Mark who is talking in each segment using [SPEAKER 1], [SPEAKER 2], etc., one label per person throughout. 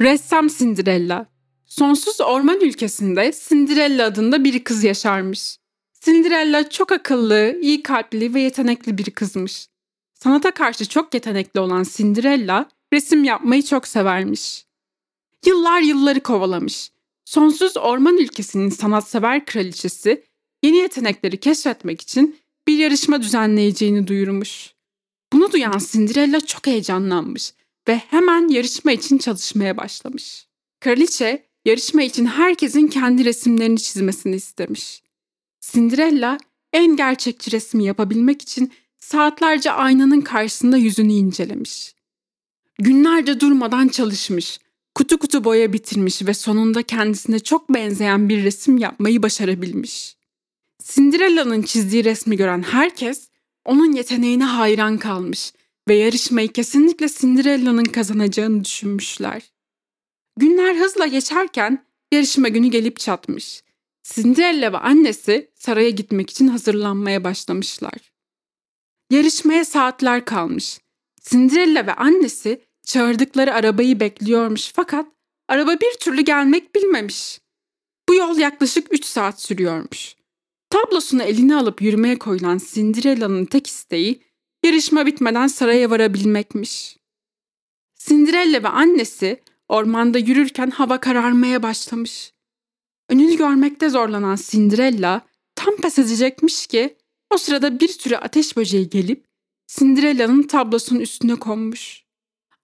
[SPEAKER 1] Ressam Cinderella Sonsuz orman ülkesinde Cinderella adında bir kız yaşarmış. Cinderella çok akıllı, iyi kalpli ve yetenekli bir kızmış. Sanata karşı çok yetenekli olan Cinderella resim yapmayı çok severmiş. Yıllar yılları kovalamış. Sonsuz orman ülkesinin sanatsever kraliçesi yeni yetenekleri keşfetmek için bir yarışma düzenleyeceğini duyurmuş. Bunu duyan Cinderella çok heyecanlanmış ve hemen yarışma için çalışmaya başlamış. Kraliçe yarışma için herkesin kendi resimlerini çizmesini istemiş. Cinderella en gerçekçi resmi yapabilmek için saatlerce aynanın karşısında yüzünü incelemiş. Günlerce durmadan çalışmış, kutu kutu boya bitirmiş ve sonunda kendisine çok benzeyen bir resim yapmayı başarabilmiş. Cinderella'nın çizdiği resmi gören herkes onun yeteneğine hayran kalmış ve yarışmayı kesinlikle Cinderella'nın kazanacağını düşünmüşler. Günler hızla geçerken yarışma günü gelip çatmış. Cinderella ve annesi saraya gitmek için hazırlanmaya başlamışlar. Yarışmaya saatler kalmış. Cinderella ve annesi çağırdıkları arabayı bekliyormuş fakat araba bir türlü gelmek bilmemiş. Bu yol yaklaşık 3 saat sürüyormuş. Tablosunu eline alıp yürümeye koyulan Cinderella'nın tek isteği yarışma bitmeden saraya varabilmekmiş. Cinderella ve annesi ormanda yürürken hava kararmaya başlamış. Önünü görmekte zorlanan Cinderella tam pes edecekmiş ki o sırada bir sürü ateş böceği gelip Cinderella'nın tablosunun üstüne konmuş.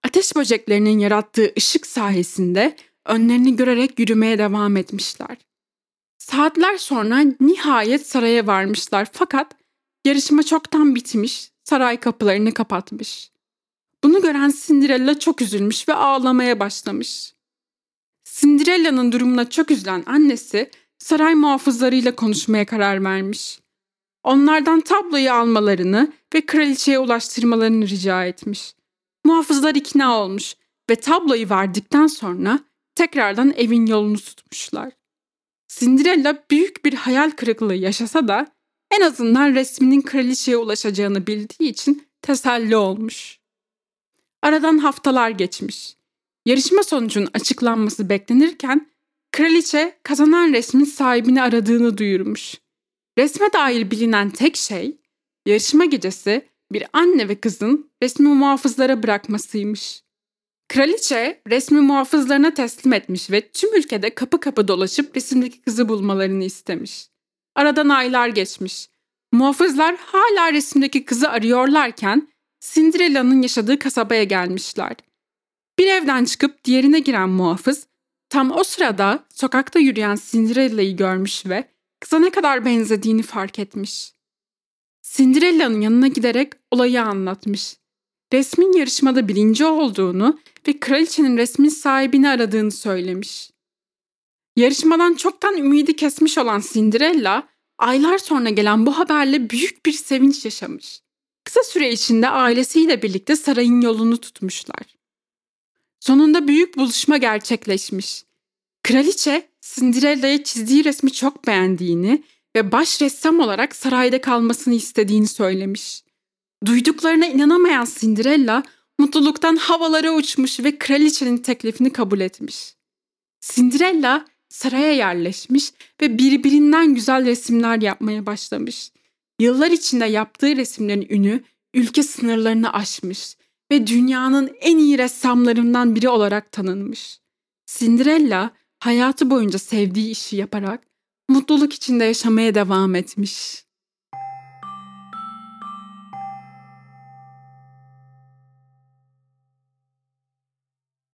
[SPEAKER 1] Ateş böceklerinin yarattığı ışık sayesinde önlerini görerek yürümeye devam etmişler. Saatler sonra nihayet saraya varmışlar fakat yarışma çoktan bitmiş, saray kapılarını kapatmış. Bunu gören Cinderella çok üzülmüş ve ağlamaya başlamış. Cinderella'nın durumuna çok üzülen annesi saray muhafızlarıyla konuşmaya karar vermiş. Onlardan tabloyu almalarını ve kraliçeye ulaştırmalarını rica etmiş. Muhafızlar ikna olmuş ve tabloyu verdikten sonra tekrardan evin yolunu tutmuşlar. Cinderella büyük bir hayal kırıklığı yaşasa da en azından resminin kraliçeye ulaşacağını bildiği için teselli olmuş. Aradan haftalar geçmiş. Yarışma sonucunun açıklanması beklenirken kraliçe kazanan resmin sahibini aradığını duyurmuş. Resme dair bilinen tek şey yarışma gecesi bir anne ve kızın resmi muhafızlara bırakmasıymış. Kraliçe resmi muhafızlarına teslim etmiş ve tüm ülkede kapı kapı dolaşıp resimdeki kızı bulmalarını istemiş. Aradan aylar geçmiş. Muhafızlar hala resimdeki kızı arıyorlarken Cinderella'nın yaşadığı kasabaya gelmişler. Bir evden çıkıp diğerine giren muhafız tam o sırada sokakta yürüyen Cinderella'yı görmüş ve kıza ne kadar benzediğini fark etmiş. Cinderella'nın yanına giderek olayı anlatmış. Resmin yarışmada birinci olduğunu ve kraliçenin resmin sahibini aradığını söylemiş. Yarışmadan çoktan ümidi kesmiş olan Cinderella, aylar sonra gelen bu haberle büyük bir sevinç yaşamış. Kısa süre içinde ailesiyle birlikte sarayın yolunu tutmuşlar. Sonunda büyük buluşma gerçekleşmiş. Kraliçe Cinderella'ya çizdiği resmi çok beğendiğini ve baş ressam olarak sarayda kalmasını istediğini söylemiş. Duyduklarına inanamayan Cinderella mutluluktan havalara uçmuş ve kraliçenin teklifini kabul etmiş. Cinderella saraya yerleşmiş ve birbirinden güzel resimler yapmaya başlamış. Yıllar içinde yaptığı resimlerin ünü ülke sınırlarını aşmış ve dünyanın en iyi ressamlarından biri olarak tanınmış. Cinderella hayatı boyunca sevdiği işi yaparak mutluluk içinde yaşamaya devam etmiş.